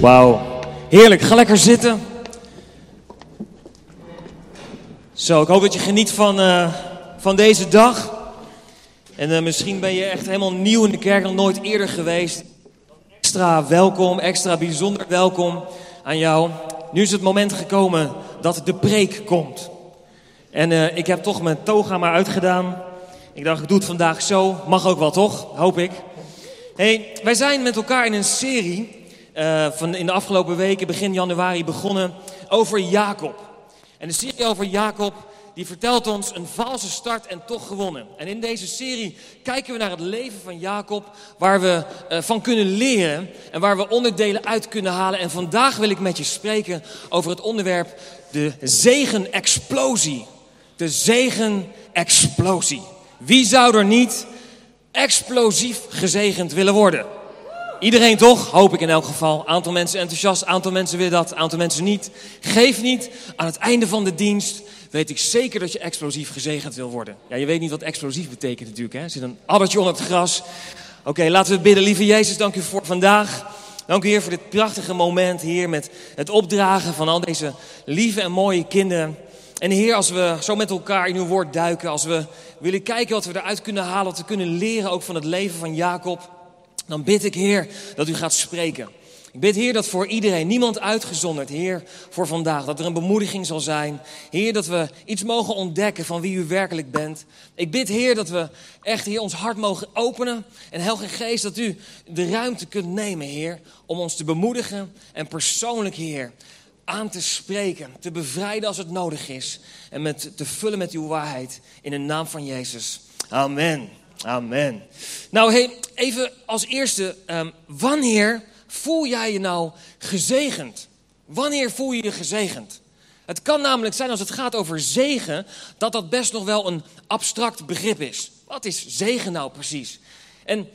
Wauw, heerlijk. Ga lekker zitten. Zo, ik hoop dat je geniet van, uh, van deze dag. En uh, misschien ben je echt helemaal nieuw in de kerk, nog nooit eerder geweest. Extra welkom, extra bijzonder welkom aan jou. Nu is het moment gekomen dat de preek komt. En uh, ik heb toch mijn toga maar uitgedaan. Ik dacht, ik doe het vandaag zo. Mag ook wel, toch? Hoop ik. Hey, wij zijn met elkaar in een serie uh, van in de afgelopen weken, begin januari, begonnen over Jacob. En de serie over Jacob, die vertelt ons een valse start en toch gewonnen. En in deze serie kijken we naar het leven van Jacob, waar we uh, van kunnen leren en waar we onderdelen uit kunnen halen. En vandaag wil ik met je spreken over het onderwerp de zegenexplosie. De zegenexplosie. Wie zou er niet explosief gezegend willen worden? Iedereen toch? Hoop ik in elk geval. Aantal mensen enthousiast, aantal mensen willen dat, aantal mensen niet. Geef niet. Aan het einde van de dienst weet ik zeker dat je explosief gezegend wil worden. Ja, je weet niet wat explosief betekent natuurlijk. Hè? Er zit een addertje onder het gras. Oké, laten we bidden. Lieve Jezus, dank u voor vandaag. Dank u Heer voor dit prachtige moment hier met het opdragen van al deze lieve en mooie kinderen. En Heer, als we zo met elkaar in uw woord duiken, als we willen kijken wat we eruit kunnen halen, wat we kunnen leren ook van het leven van Jacob dan bid ik, Heer, dat u gaat spreken. Ik bid, Heer, dat voor iedereen, niemand uitgezonderd, Heer, voor vandaag, dat er een bemoediging zal zijn. Heer, dat we iets mogen ontdekken van wie u werkelijk bent. Ik bid, Heer, dat we echt, Heer, ons hart mogen openen. En Heilige Geest, dat u de ruimte kunt nemen, Heer, om ons te bemoedigen en persoonlijk, Heer, aan te spreken, te bevrijden als het nodig is. En met, te vullen met uw waarheid in de naam van Jezus. Amen. Amen. Nou, hey, even als eerste, um, wanneer voel jij je nou gezegend? Wanneer voel je je gezegend? Het kan namelijk zijn als het gaat over zegen, dat dat best nog wel een abstract begrip is. Wat is zegen nou precies? En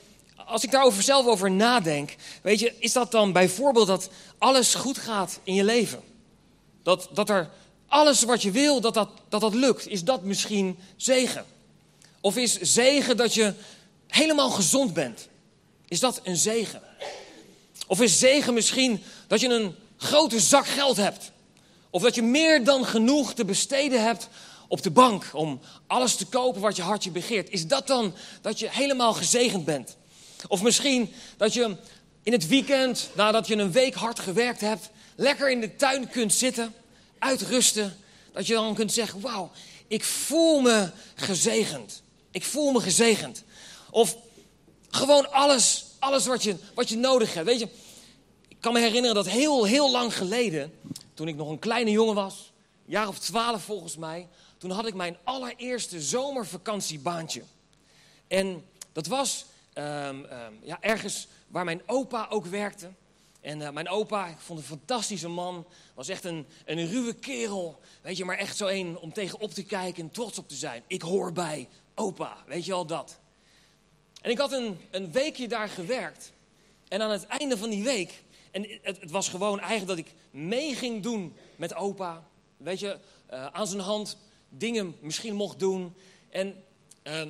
als ik daarover zelf over nadenk, weet je, is dat dan bijvoorbeeld dat alles goed gaat in je leven? Dat, dat er alles wat je wil, dat dat, dat dat lukt. Is dat misschien zegen? Of is zegen dat je helemaal gezond bent? Is dat een zegen? Of is zegen misschien dat je een grote zak geld hebt? Of dat je meer dan genoeg te besteden hebt op de bank om alles te kopen wat je hartje begeert? Is dat dan dat je helemaal gezegend bent? Of misschien dat je in het weekend, nadat je een week hard gewerkt hebt, lekker in de tuin kunt zitten, uitrusten. Dat je dan kunt zeggen: Wauw, ik voel me gezegend. Ik voel me gezegend. Of gewoon alles, alles wat je, wat je nodig hebt. Weet je, ik kan me herinneren dat heel, heel lang geleden, toen ik nog een kleine jongen was, jaar of twaalf volgens mij, toen had ik mijn allereerste zomervakantiebaantje. En dat was um, um, ja, ergens waar mijn opa ook werkte. En uh, mijn opa, ik vond een fantastische man, was echt een, een ruwe kerel. Weet je, maar echt zo een om tegenop te kijken en trots op te zijn. Ik hoor bij opa, weet je al dat. En ik had een, een weekje daar gewerkt. En aan het einde van die week, en het, was gewoon eigenlijk dat ik mee ging doen met opa. Weet je, uh, aan zijn hand dingen misschien mocht doen. En uh,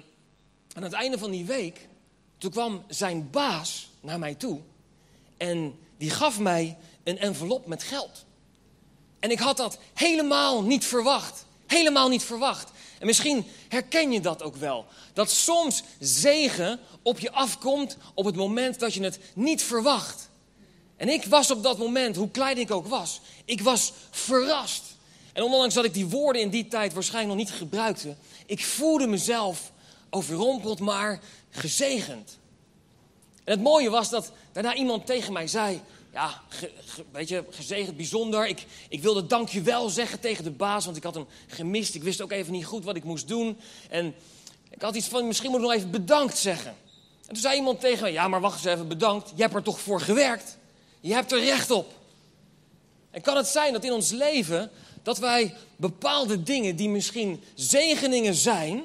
aan het einde van die week, toen kwam zijn baas naar mij toe. En die gaf mij een envelop met geld. En ik had dat helemaal niet verwacht. Helemaal niet verwacht. En misschien herken je dat ook wel. Dat soms zegen op je afkomt op het moment dat je het niet verwacht. En ik was op dat moment, hoe klein ik ook was, ik was verrast. En ondanks dat ik die woorden in die tijd waarschijnlijk nog niet gebruikte, ik voelde mezelf overrompeld, maar gezegend. En het mooie was dat daarna iemand tegen mij zei: ja, weet je, gezegend, bijzonder. Ik, ik wilde dankjewel zeggen tegen de baas, want ik had hem gemist. Ik wist ook even niet goed wat ik moest doen. En ik had iets van, misschien moet ik nog even bedankt zeggen. En toen zei iemand tegen me, ja, maar wacht eens even, bedankt. Je hebt er toch voor gewerkt? Je hebt er recht op. En kan het zijn dat in ons leven, dat wij bepaalde dingen die misschien zegeningen zijn,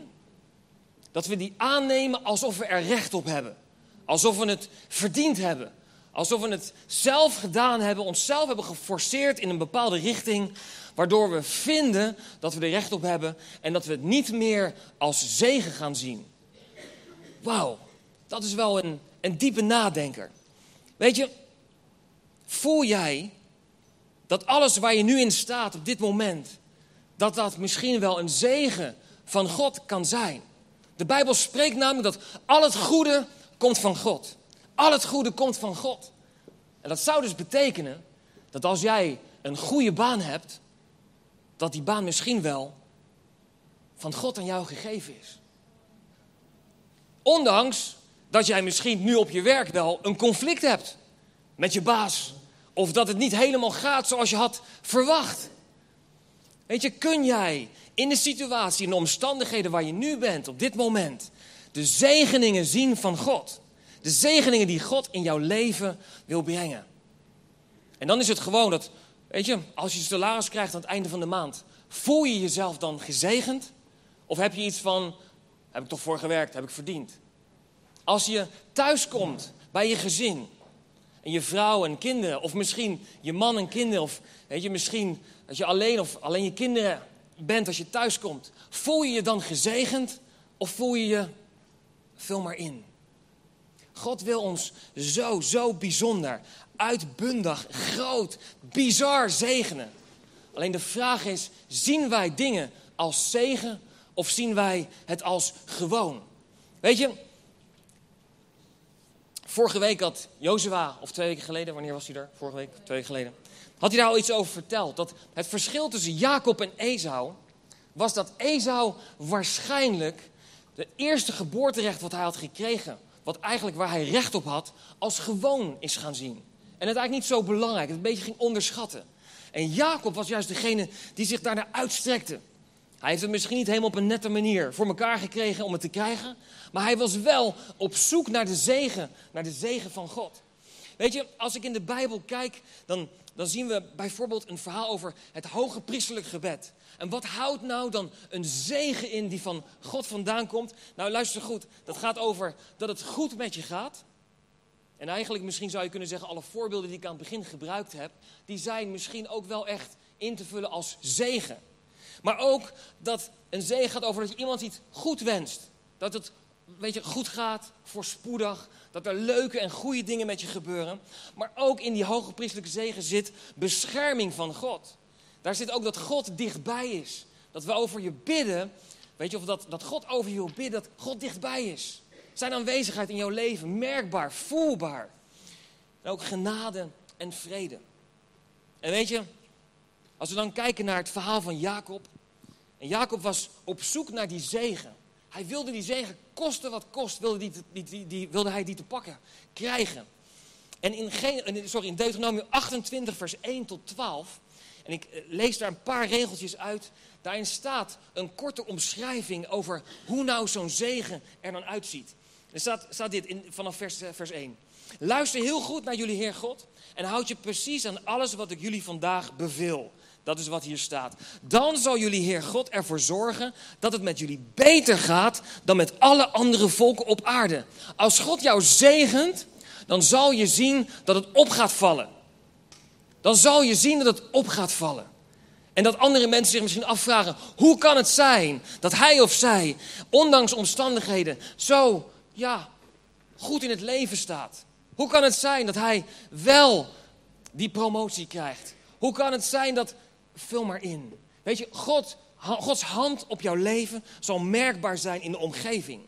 dat we die aannemen alsof we er recht op hebben. Alsof we het verdiend hebben. Alsof we het zelf gedaan hebben, onszelf hebben geforceerd in een bepaalde richting, waardoor we vinden dat we er recht op hebben en dat we het niet meer als zegen gaan zien. Wauw, dat is wel een, een diepe nadenker. Weet je, Voel jij dat alles waar je nu in staat op dit moment, dat dat misschien wel een zegen van God kan zijn? De Bijbel spreekt namelijk dat al het goede komt van God. Al het goede komt van God. En dat zou dus betekenen dat als jij een goede baan hebt, dat die baan misschien wel van God aan jou gegeven is. Ondanks dat jij misschien nu op je werk wel een conflict hebt met je baas. Of dat het niet helemaal gaat zoals je had verwacht. Weet je, kun jij in de situatie, in de omstandigheden waar je nu bent, op dit moment, de zegeningen zien van God? De zegeningen die God in jouw leven wil brengen. En dan is het gewoon dat, weet je, als je salaris krijgt aan het einde van de maand, voel je jezelf dan gezegend? Of heb je iets van, heb ik toch voor gewerkt, heb ik verdiend? Als je thuis komt bij je gezin en je vrouw en kinderen, of misschien je man en kinderen, of weet je, misschien als je alleen of alleen je kinderen bent als je thuis komt, voel je je dan gezegend of voel je je, vul maar in. God wil ons zo, zo bijzonder, uitbundig, groot, bizar zegenen. Alleen de vraag is, zien wij dingen als zegen of zien wij het als gewoon? Weet je, vorige week had Jozua, of twee weken geleden, wanneer was hij er? Vorige week, twee weken geleden. Had hij daar al iets over verteld? Dat het verschil tussen Jacob en Esau was dat Esau waarschijnlijk de eerste geboorterecht wat hij had gekregen, wat eigenlijk waar hij recht op had, als gewoon is gaan zien. En het eigenlijk niet zo belangrijk, het een beetje ging onderschatten. En Jacob was juist degene die zich daarnaar uitstrekte. Hij heeft het misschien niet helemaal op een nette manier voor elkaar gekregen om het te krijgen. Maar hij was wel op zoek naar de zegen, naar de zegen van God. Weet je, als ik in de Bijbel kijk, dan, dan zien we bijvoorbeeld een verhaal over het hoge priesterlijk gebed. En wat houdt nou dan een zegen in die van God vandaan komt? Nou, luister goed. Dat gaat over dat het goed met je gaat. En eigenlijk misschien zou je kunnen zeggen, alle voorbeelden die ik aan het begin gebruikt heb, die zijn misschien ook wel echt in te vullen als zegen. Maar ook dat een zegen gaat over dat je iemand iets goed wenst. Dat het weet je, goed gaat, voorspoedig. Dat er leuke en goede dingen met je gebeuren. Maar ook in die hoge priestelijke zegen zit bescherming van God. Daar zit ook dat God dichtbij is. Dat we over je bidden. Weet je, of dat, dat God over je wil bidden, dat God dichtbij is. Zijn aanwezigheid in jouw leven, merkbaar, voelbaar. En ook genade en vrede. En weet je, als we dan kijken naar het verhaal van Jacob. En Jacob was op zoek naar die zegen. Hij wilde die zegen, koste wat kost, wilde, die, die, die, wilde hij die te pakken krijgen. En in, sorry, in Deuteronomium 28, vers 1 tot 12. En ik eh, lees daar een paar regeltjes uit. Daarin staat een korte omschrijving over hoe nou zo'n zegen er dan uitziet. Er staat, staat dit in, vanaf vers, eh, vers 1. Luister heel goed naar jullie Heer God en houd je precies aan alles wat ik jullie vandaag beveel. Dat is wat hier staat. Dan zal jullie Heer God ervoor zorgen dat het met jullie beter gaat dan met alle andere volken op aarde. Als God jou zegent, dan zal je zien dat het op gaat vallen. Dan zal je zien dat het op gaat vallen. En dat andere mensen zich misschien afvragen: hoe kan het zijn dat hij of zij, ondanks omstandigheden, zo ja, goed in het leven staat? Hoe kan het zijn dat hij wel die promotie krijgt? Hoe kan het zijn dat. Vul maar in. Weet je, God, Gods hand op jouw leven zal merkbaar zijn in de omgeving.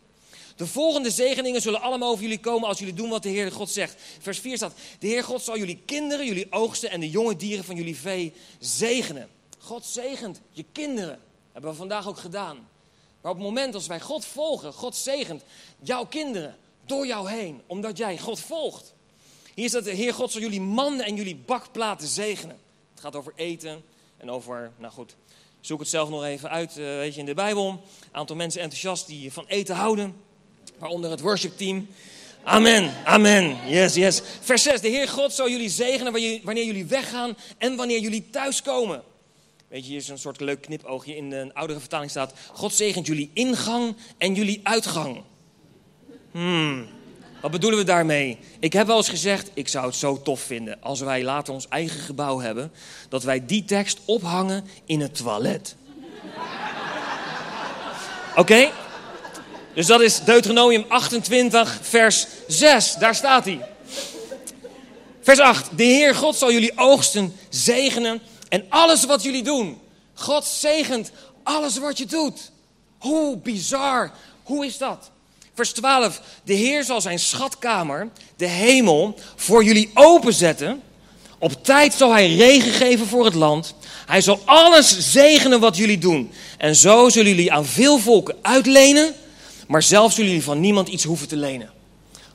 De volgende zegeningen zullen allemaal over jullie komen als jullie doen wat de Heer God zegt. Vers 4 staat: De Heer God zal jullie kinderen, jullie oogsten en de jonge dieren van jullie vee zegenen. God zegent je kinderen. Hebben we vandaag ook gedaan. Maar op het moment als wij God volgen, God zegent jouw kinderen door jou heen, omdat jij God volgt. Hier staat: De Heer God zal jullie mannen en jullie bakplaten zegenen. Het gaat over eten en over, nou goed, zoek het zelf nog even uit, uh, weet je, in de Bijbel. Een aantal mensen enthousiast die van eten houden, waaronder het worshipteam. Amen, amen. Yes, yes. Vers 6. De Heer God zal jullie zegenen wanneer jullie weggaan en wanneer jullie thuiskomen. Weet je, hier is een soort leuk knipoogje in de oudere vertaling staat. God zegent jullie ingang en jullie uitgang. Hmm. Wat bedoelen we daarmee? Ik heb wel eens gezegd, ik zou het zo tof vinden als wij later ons eigen gebouw hebben, dat wij die tekst ophangen in het toilet. Oké? Dus dat is Deuteronomium 28, vers 6. Daar staat hij. Vers 8. De Heer God zal jullie oogsten zegenen en alles wat jullie doen. God zegent alles wat je doet. Hoe bizar. Hoe is dat? Vers 12. De Heer zal zijn schatkamer, de hemel, voor jullie openzetten. Op tijd zal hij regen geven voor het land. Hij zal alles zegenen wat jullie doen. En zo zullen jullie aan veel volken uitlenen, maar zelf zullen jullie van niemand iets hoeven te lenen.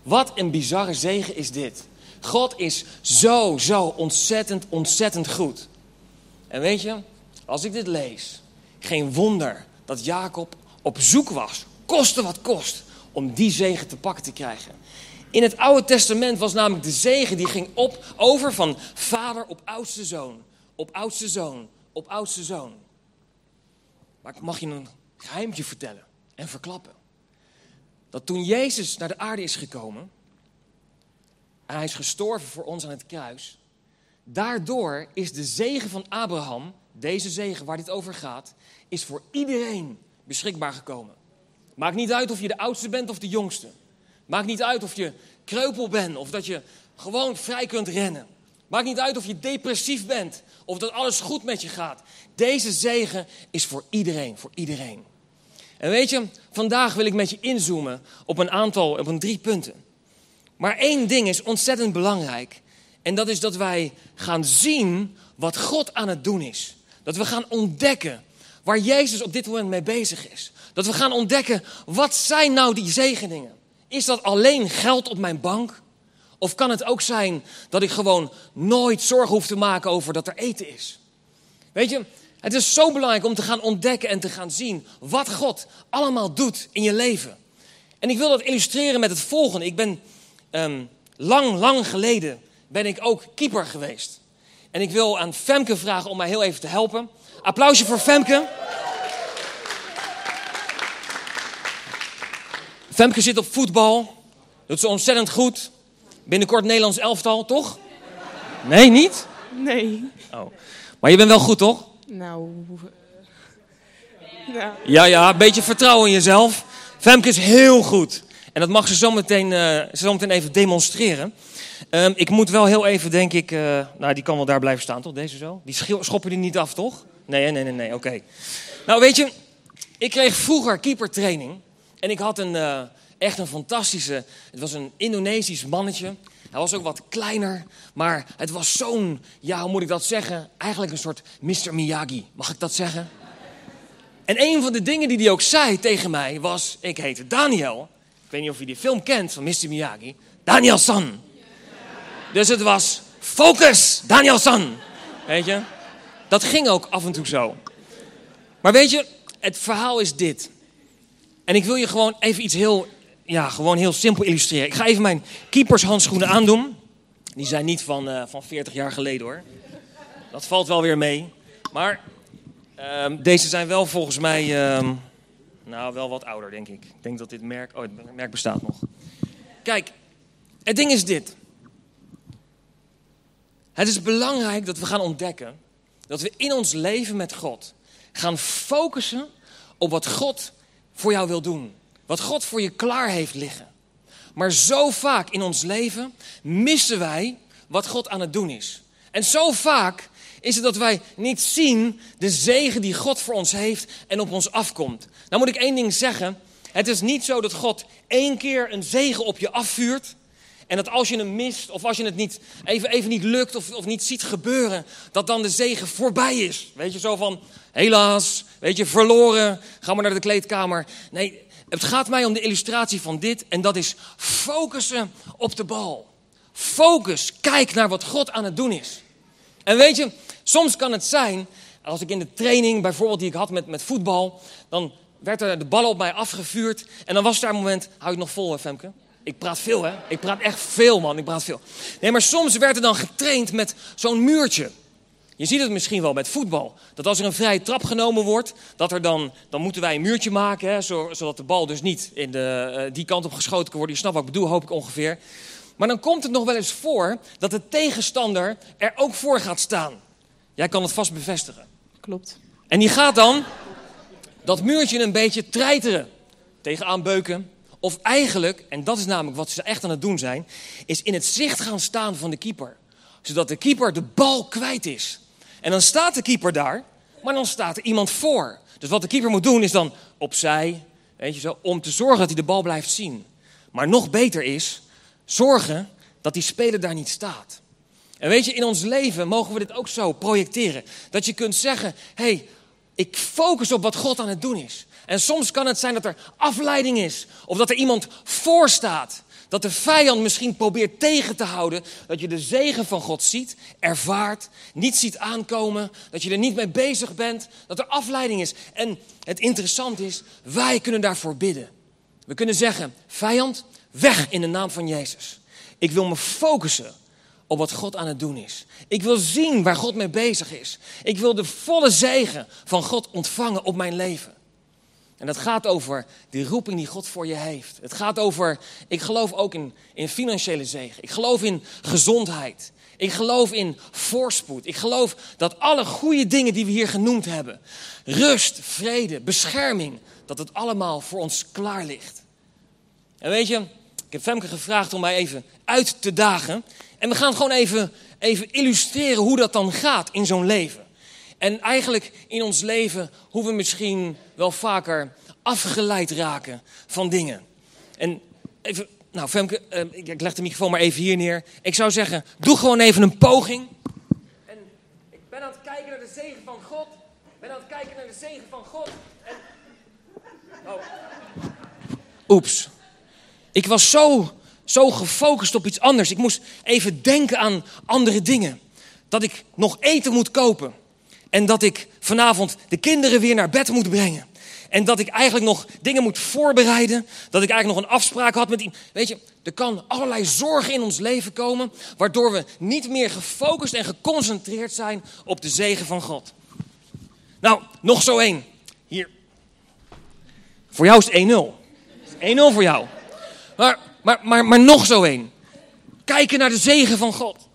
Wat een bizarre zegen is dit. God is zo, zo ontzettend, ontzettend goed. En weet je, als ik dit lees, geen wonder dat Jacob op zoek was, koste wat kost, om die zegen te pakken te krijgen. In het Oude Testament was namelijk de zegen die ging op, over van vader op oudste zoon, op oudste zoon, op oudste zoon. Maar ik mag je een geheimtje vertellen en verklappen. Dat toen Jezus naar de aarde is gekomen, en hij is gestorven voor ons aan het kruis, daardoor is de zegen van Abraham, deze zegen waar dit over gaat, is voor iedereen beschikbaar gekomen. Maakt niet uit of je de oudste bent of de jongste. Maakt niet uit of je kreupel bent of dat je gewoon vrij kunt rennen. Maakt niet uit of je depressief bent of dat alles goed met je gaat. Deze zegen is voor iedereen, voor iedereen. En weet je, vandaag wil ik met je inzoomen op een aantal, op een drie punten. Maar één ding is ontzettend belangrijk. En dat is dat wij gaan zien wat God aan het doen is. Dat we gaan ontdekken waar Jezus op dit moment mee bezig is. Dat we gaan ontdekken, wat zijn nou die zegeningen? Is dat alleen geld op mijn bank? Of kan het ook zijn dat ik gewoon nooit zorgen hoef te maken over dat er eten is? Weet je, het is zo belangrijk om te gaan ontdekken en te gaan zien wat God allemaal doet in je leven. En ik wil dat illustreren met het volgende. Ik ben Ehm, lang, lang geleden ben ik ook keeper geweest. En ik wil aan Femke vragen om mij heel even te helpen. Applausje voor Femke. Femke zit op voetbal. Doet ze ontzettend goed. Binnenkort Nederlands elftal, toch? Nee, niet? Nee. Oh. Maar je bent wel goed, toch? Nou. nou. Ja, ja, een beetje vertrouwen in jezelf. Femke is heel goed. En dat mag ze zometeen, uh, zometeen even demonstreren. Um, ik moet wel heel even, denk ik... Uh, nou, die kan wel daar blijven staan, toch? Deze zo? Die schoppen die niet af, toch? Nee, nee, nee, nee, oké. Nou, weet je... Ik kreeg vroeger keepertraining. En ik had een, echt een fantastische... Het was een Indonesisch mannetje. Hij was ook wat kleiner. Maar het was zo'n... Ja, hoe moet ik dat zeggen? Eigenlijk een soort Mr. Miyagi. Mag ik dat zeggen? En een van de dingen die hij ook zei tegen mij was... Ik heette Daniel... Ik weet niet of je die film kent van Mr. Miyagi. Daniel-san. Dus het was focus, Daniel-san. Weet je? Dat ging ook af en toe zo. Maar weet je, het verhaal is dit. En ik wil je gewoon even iets heel, ja, gewoon heel simpel illustreren. Ik ga even mijn keepershandschoenen aandoen. Die zijn niet van, uh, van 40 jaar geleden hoor. Dat valt wel weer mee. Maar uh, deze zijn wel volgens mij uh, nou, wel wat ouder, denk ik. Ik denk dat dit merk. Oh, het merk bestaat nog. Kijk, het ding is dit. Het is belangrijk dat we gaan ontdekken dat we in ons leven met God gaan focussen op wat God voor jou wil doen. Wat God voor je klaar heeft liggen. Maar zo vaak in ons leven missen wij wat God aan het doen is. En zo vaak is het dat wij niet zien de zegen die God voor ons heeft en op ons afkomt. Nou moet ik één ding zeggen. Het is niet zo dat God één keer een zegen op je afvuurt. En dat als je hem mist, of als je het niet, even, even niet lukt, of, of niet ziet gebeuren, dat dan de zegen voorbij is. Weet je, zo van, helaas, weet je, verloren, ga maar naar de kleedkamer. Nee, het gaat mij om de illustratie van dit, en dat is focussen op de bal. Focus, kijk naar wat God aan het doen is. En weet je, soms kan het zijn, als ik in de training bijvoorbeeld die ik had met, met voetbal, dan werd er de ballen op mij afgevuurd. En dan was daar een moment, hou ik nog vol Femke? Ik praat veel hè, ik praat echt veel man, ik praat veel. Nee, maar soms werd er dan getraind met zo'n muurtje. Je ziet het misschien wel met voetbal. Dat als er een vrije trap genomen wordt, dat er dan, dan moeten wij een muurtje maken, hè, zodat de bal dus niet in de, uh, die kant op geschoten kan worden. Je snapt wat ik bedoel, hoop ik ongeveer. Maar dan komt het nog wel eens voor dat de tegenstander er ook voor gaat staan. Jij kan het vast bevestigen. Klopt. En die gaat dan dat muurtje een beetje treiteren. Tegenaan beuken. Of eigenlijk, en dat is namelijk wat ze echt aan het doen zijn, is in het zicht gaan staan van de keeper. Zodat de keeper de bal kwijt is. En dan staat de keeper daar, maar dan staat er iemand voor. Dus wat de keeper moet doen is dan opzij, weet je zo, om te zorgen dat hij de bal blijft zien. Maar nog beter is, zorgen dat die speler daar niet staat. En weet je, in ons leven mogen we dit ook zo projecteren. Dat je kunt zeggen, hé, hey, ik focus op wat God aan het doen is. En soms kan het zijn dat er afleiding is. Of dat er iemand voor staat. Dat de vijand misschien probeert tegen te houden. Dat je de zegen van God ziet, ervaart, niet ziet aankomen. Dat je er niet mee bezig bent. Dat er afleiding is. En het interessante is, wij kunnen daarvoor bidden. We kunnen zeggen, vijand, weg in de naam van Jezus. Ik wil me focussen op wat God aan het doen is. Ik wil zien waar God mee bezig is. Ik wil de volle zegen van God ontvangen op mijn leven. En dat gaat over die roeping die God voor je heeft. Het gaat over, ik geloof ook in, in financiële zegen. Ik geloof in gezondheid. Ik geloof in voorspoed. Ik geloof dat alle goede dingen die we hier genoemd hebben, rust, vrede, bescherming, dat het allemaal voor ons klaar ligt. En weet je, ik heb Femke gevraagd om mij even uit te dagen. En we gaan gewoon even, even illustreren hoe dat dan gaat in zo'n leven. En eigenlijk in ons leven hoe we misschien wel vaker afgeleid raken van dingen. En even, nou Femke, eh, ik leg de microfoon maar even hier neer. Ik zou zeggen, doe gewoon even een poging. En ik ben aan het kijken naar de zegen van God. Ik ben aan het kijken naar de zegen van God. En... Oh. Oeps. Ik was zo, zo gefocust op iets anders. Ik moest even denken aan andere dingen. Dat ik nog eten moet kopen. En dat ik vanavond de kinderen weer naar bed moet brengen. En dat ik eigenlijk nog dingen moet voorbereiden. Dat ik eigenlijk nog een afspraak had met iemand. Weet je, er kan allerlei zorgen in ons leven komen. Waardoor we niet meer gefocust en geconcentreerd zijn op de zegen van God. Nou, nog zo één. Hier. Voor jou is het 1-0. 1-0 voor jou. Maar, maar, maar, maar nog zo één. Kijken naar de zegen van God.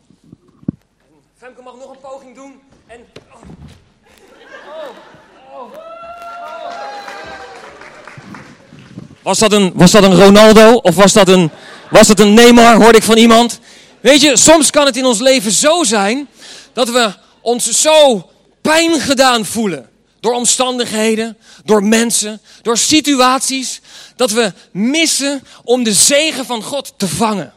Femke mag nog een poging doen. En. Was, dat een, was dat een Ronaldo? Of was dat, een, was dat een Neymar? Hoorde ik van iemand. Weet je, soms kan het in ons leven zo zijn dat we ons zo pijn gedaan voelen. Door omstandigheden, door mensen, door situaties. Dat we missen om de zegen van God te vangen.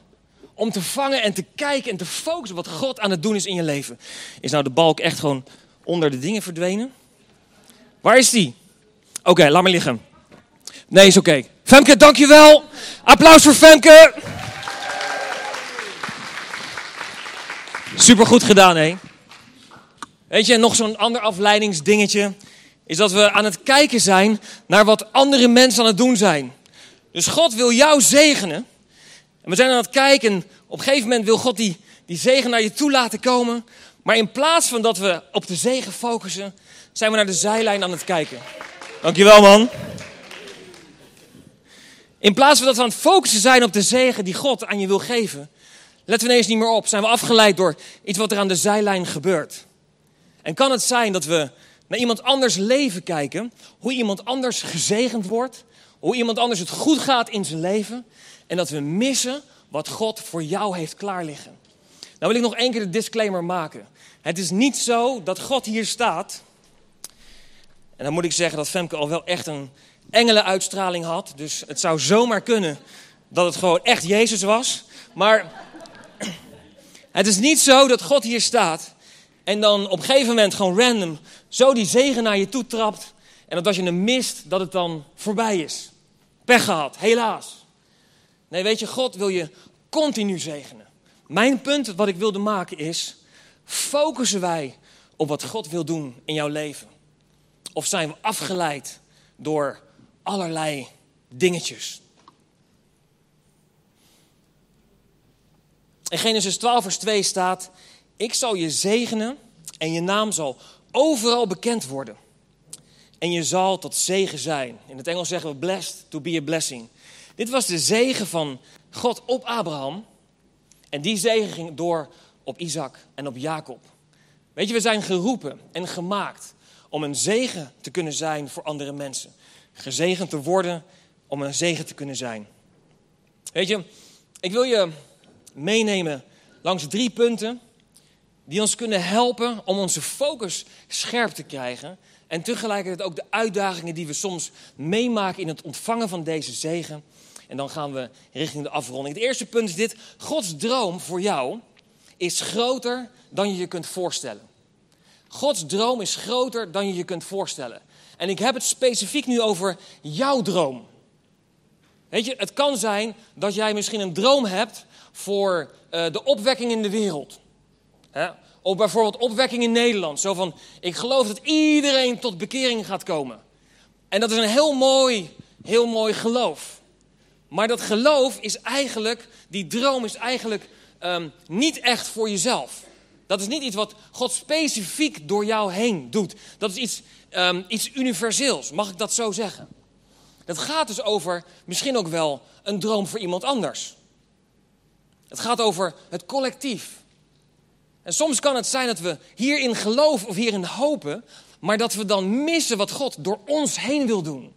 Om te vangen en te kijken en te focussen wat God aan het doen is in je leven. Is nou de balk echt gewoon onder de dingen verdwenen? Waar is die? Oké, laat maar liggen. Nee, is oké. Femke, dankjewel. Applaus voor Femke. Super goed gedaan, hé. Weet je, nog zo'n ander afleidingsdingetje is dat we aan het kijken zijn naar wat andere mensen aan het doen zijn. Dus God wil jou zegenen. En we zijn aan het kijken. Op een gegeven moment wil God die, die zegen naar je toe laten komen. Maar in plaats van dat we op de zegen focussen, zijn we naar de zijlijn aan het kijken. Dankjewel, man. In plaats van dat we aan het focussen zijn op de zegen die God aan je wil geven, letten we ineens niet meer op. Zijn we afgeleid door iets wat er aan de zijlijn gebeurt. En kan het zijn dat we naar iemand anders leven kijken, hoe iemand anders gezegend wordt, hoe iemand anders het goed gaat in zijn leven, en dat we missen wat God voor jou heeft klaarliggen. Nou wil ik nog één keer de disclaimer maken. Het is niet zo dat God hier staat. En dan moet ik zeggen dat Femke al wel echt een engelenuitstraling had. Dus het zou zomaar kunnen dat het gewoon echt Jezus was. Maar het is niet zo dat God hier staat en dan op een gegeven moment gewoon random zo die zegen naar je toe trapt. En dat als je hem mist, dat het dan voorbij is. Pech gehad, helaas. Nee, weet je, God wil je continu zegenen. Mijn punt wat ik wilde maken is, focussen wij op wat God wil doen in jouw leven? Of zijn we afgeleid door allerlei dingetjes? In Genesis 12, vers 2 staat: Ik zal je zegenen en je naam zal overal bekend worden. En je zal tot zegen zijn. In het Engels zeggen we blessed to be a blessing. Dit was de zegen van God op Abraham. En die zegen ging door op Isaac en op Jacob. Weet je, we zijn geroepen en gemaakt om een zegen te kunnen zijn voor andere mensen. Gezegend te worden om een zegen te kunnen zijn. Weet je, ik wil je meenemen langs drie punten die ons kunnen helpen om onze focus scherp te krijgen. En tegelijkertijd ook de uitdagingen die we soms meemaken in het ontvangen van deze zegen. En dan gaan we richting de afronding. Het eerste punt is dit: Gods droom voor jou is groter dan je je kunt voorstellen. Gods droom is groter dan je je kunt voorstellen. En ik heb het specifiek nu over jouw droom. Weet je, het kan zijn dat jij misschien een droom hebt voor uh, de opwekking in de wereld. Hè? Of bijvoorbeeld opwekking in Nederland. Zo van, ik geloof dat iedereen tot bekering gaat komen. En dat is een heel mooi, heel mooi geloof. Maar dat geloof is eigenlijk, die droom is eigenlijk um, niet echt voor jezelf. Dat is niet iets wat God specifiek door jou heen doet. Dat is iets, um, iets universeels, mag ik dat zo zeggen? Het gaat dus over misschien ook wel een droom voor iemand anders. Het gaat over het collectief. En soms kan het zijn dat we hierin geloven of hierin hopen, maar dat we dan missen wat God door ons heen wil doen.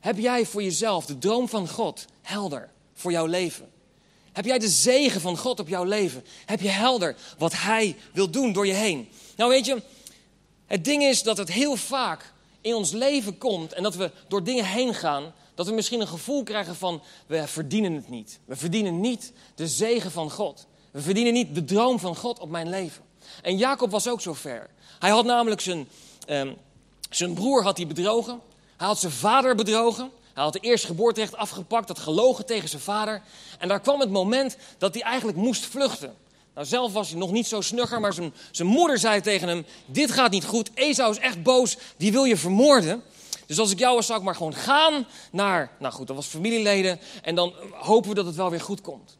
Heb jij voor jezelf de droom van God helder voor jouw leven? Heb jij de zegen van God op jouw leven? Heb je helder wat Hij wil doen door je heen? Nou weet je, het ding is dat het heel vaak in ons leven komt en dat we door dingen heen gaan, dat we misschien een gevoel krijgen van we verdienen het niet. We verdienen niet de zegen van God. We verdienen niet de droom van God op mijn leven. En Jacob was ook zo ver. Hij had namelijk zijn, um, zijn broer had hij bedrogen. Hij had zijn vader bedrogen. Hij had de eerste geboorterecht afgepakt, had gelogen tegen zijn vader. En daar kwam het moment dat hij eigenlijk moest vluchten. Nou, zelf was hij nog niet zo snugger, maar zijn, zijn moeder zei tegen hem: Dit gaat niet goed. Esau is echt boos, die wil je vermoorden. Dus als ik jou was, zou ik maar gewoon gaan naar, nou goed, dat was familieleden. En dan hopen we dat het wel weer goed komt.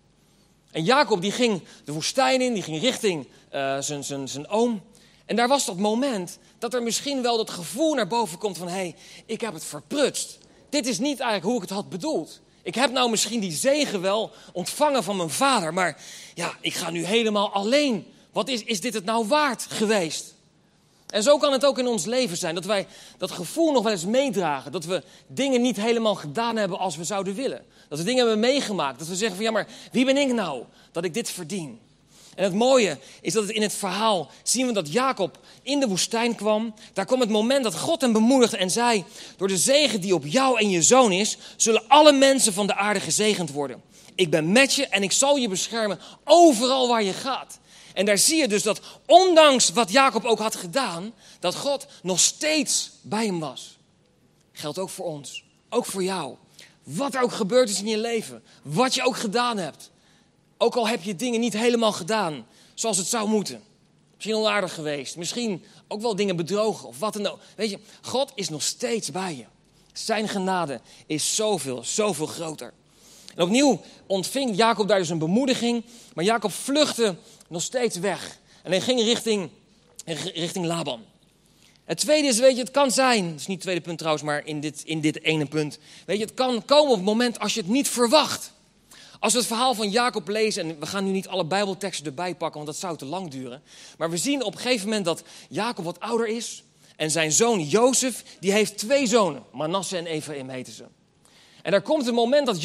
En Jacob die ging de woestijn in, die ging richting uh, zijn, zijn, zijn oom. En daar was dat moment dat er misschien wel dat gevoel naar boven komt van... hé, hey, ik heb het verprutst. Dit is niet eigenlijk hoe ik het had bedoeld. Ik heb nou misschien die zegen wel ontvangen van mijn vader, maar ja, ik ga nu helemaal alleen. Wat is, is dit het nou waard geweest? En zo kan het ook in ons leven zijn, dat wij dat gevoel nog wel eens meedragen. Dat we dingen niet helemaal gedaan hebben als we zouden willen. Dat we dingen hebben meegemaakt. Dat we zeggen van ja, maar wie ben ik nou dat ik dit verdien? En het mooie is dat in het verhaal zien we dat Jacob in de woestijn kwam. Daar kwam het moment dat God hem bemoedigde en zei: Door de zegen die op jou en je zoon is, zullen alle mensen van de aarde gezegend worden. Ik ben met je en ik zal je beschermen overal waar je gaat. En daar zie je dus dat ondanks wat Jacob ook had gedaan, dat God nog steeds bij hem was. Geldt ook voor ons, ook voor jou. Wat er ook gebeurd is in je leven, wat je ook gedaan hebt. Ook al heb je dingen niet helemaal gedaan zoals het zou moeten. Misschien onaardig geweest, misschien ook wel dingen bedrogen of wat dan ook. Weet je, God is nog steeds bij je. Zijn genade is zoveel, zoveel groter. En opnieuw ontving Jacob daar dus een bemoediging, maar Jacob vluchtte nog steeds weg. En hij ging richting, richting Laban. Het tweede is, weet je, het kan zijn, dat is niet het tweede punt trouwens, maar in dit, in dit ene punt. Weet je, het kan komen op het moment als je het niet verwacht. Als we het verhaal van Jacob lezen, en we gaan nu niet alle Bijbelteksten erbij pakken, want dat zou te lang duren. Maar we zien op een gegeven moment dat Jacob wat ouder is. En zijn zoon Jozef, die heeft twee zonen. Manasse en Ephraim heten ze. En daar komt een moment dat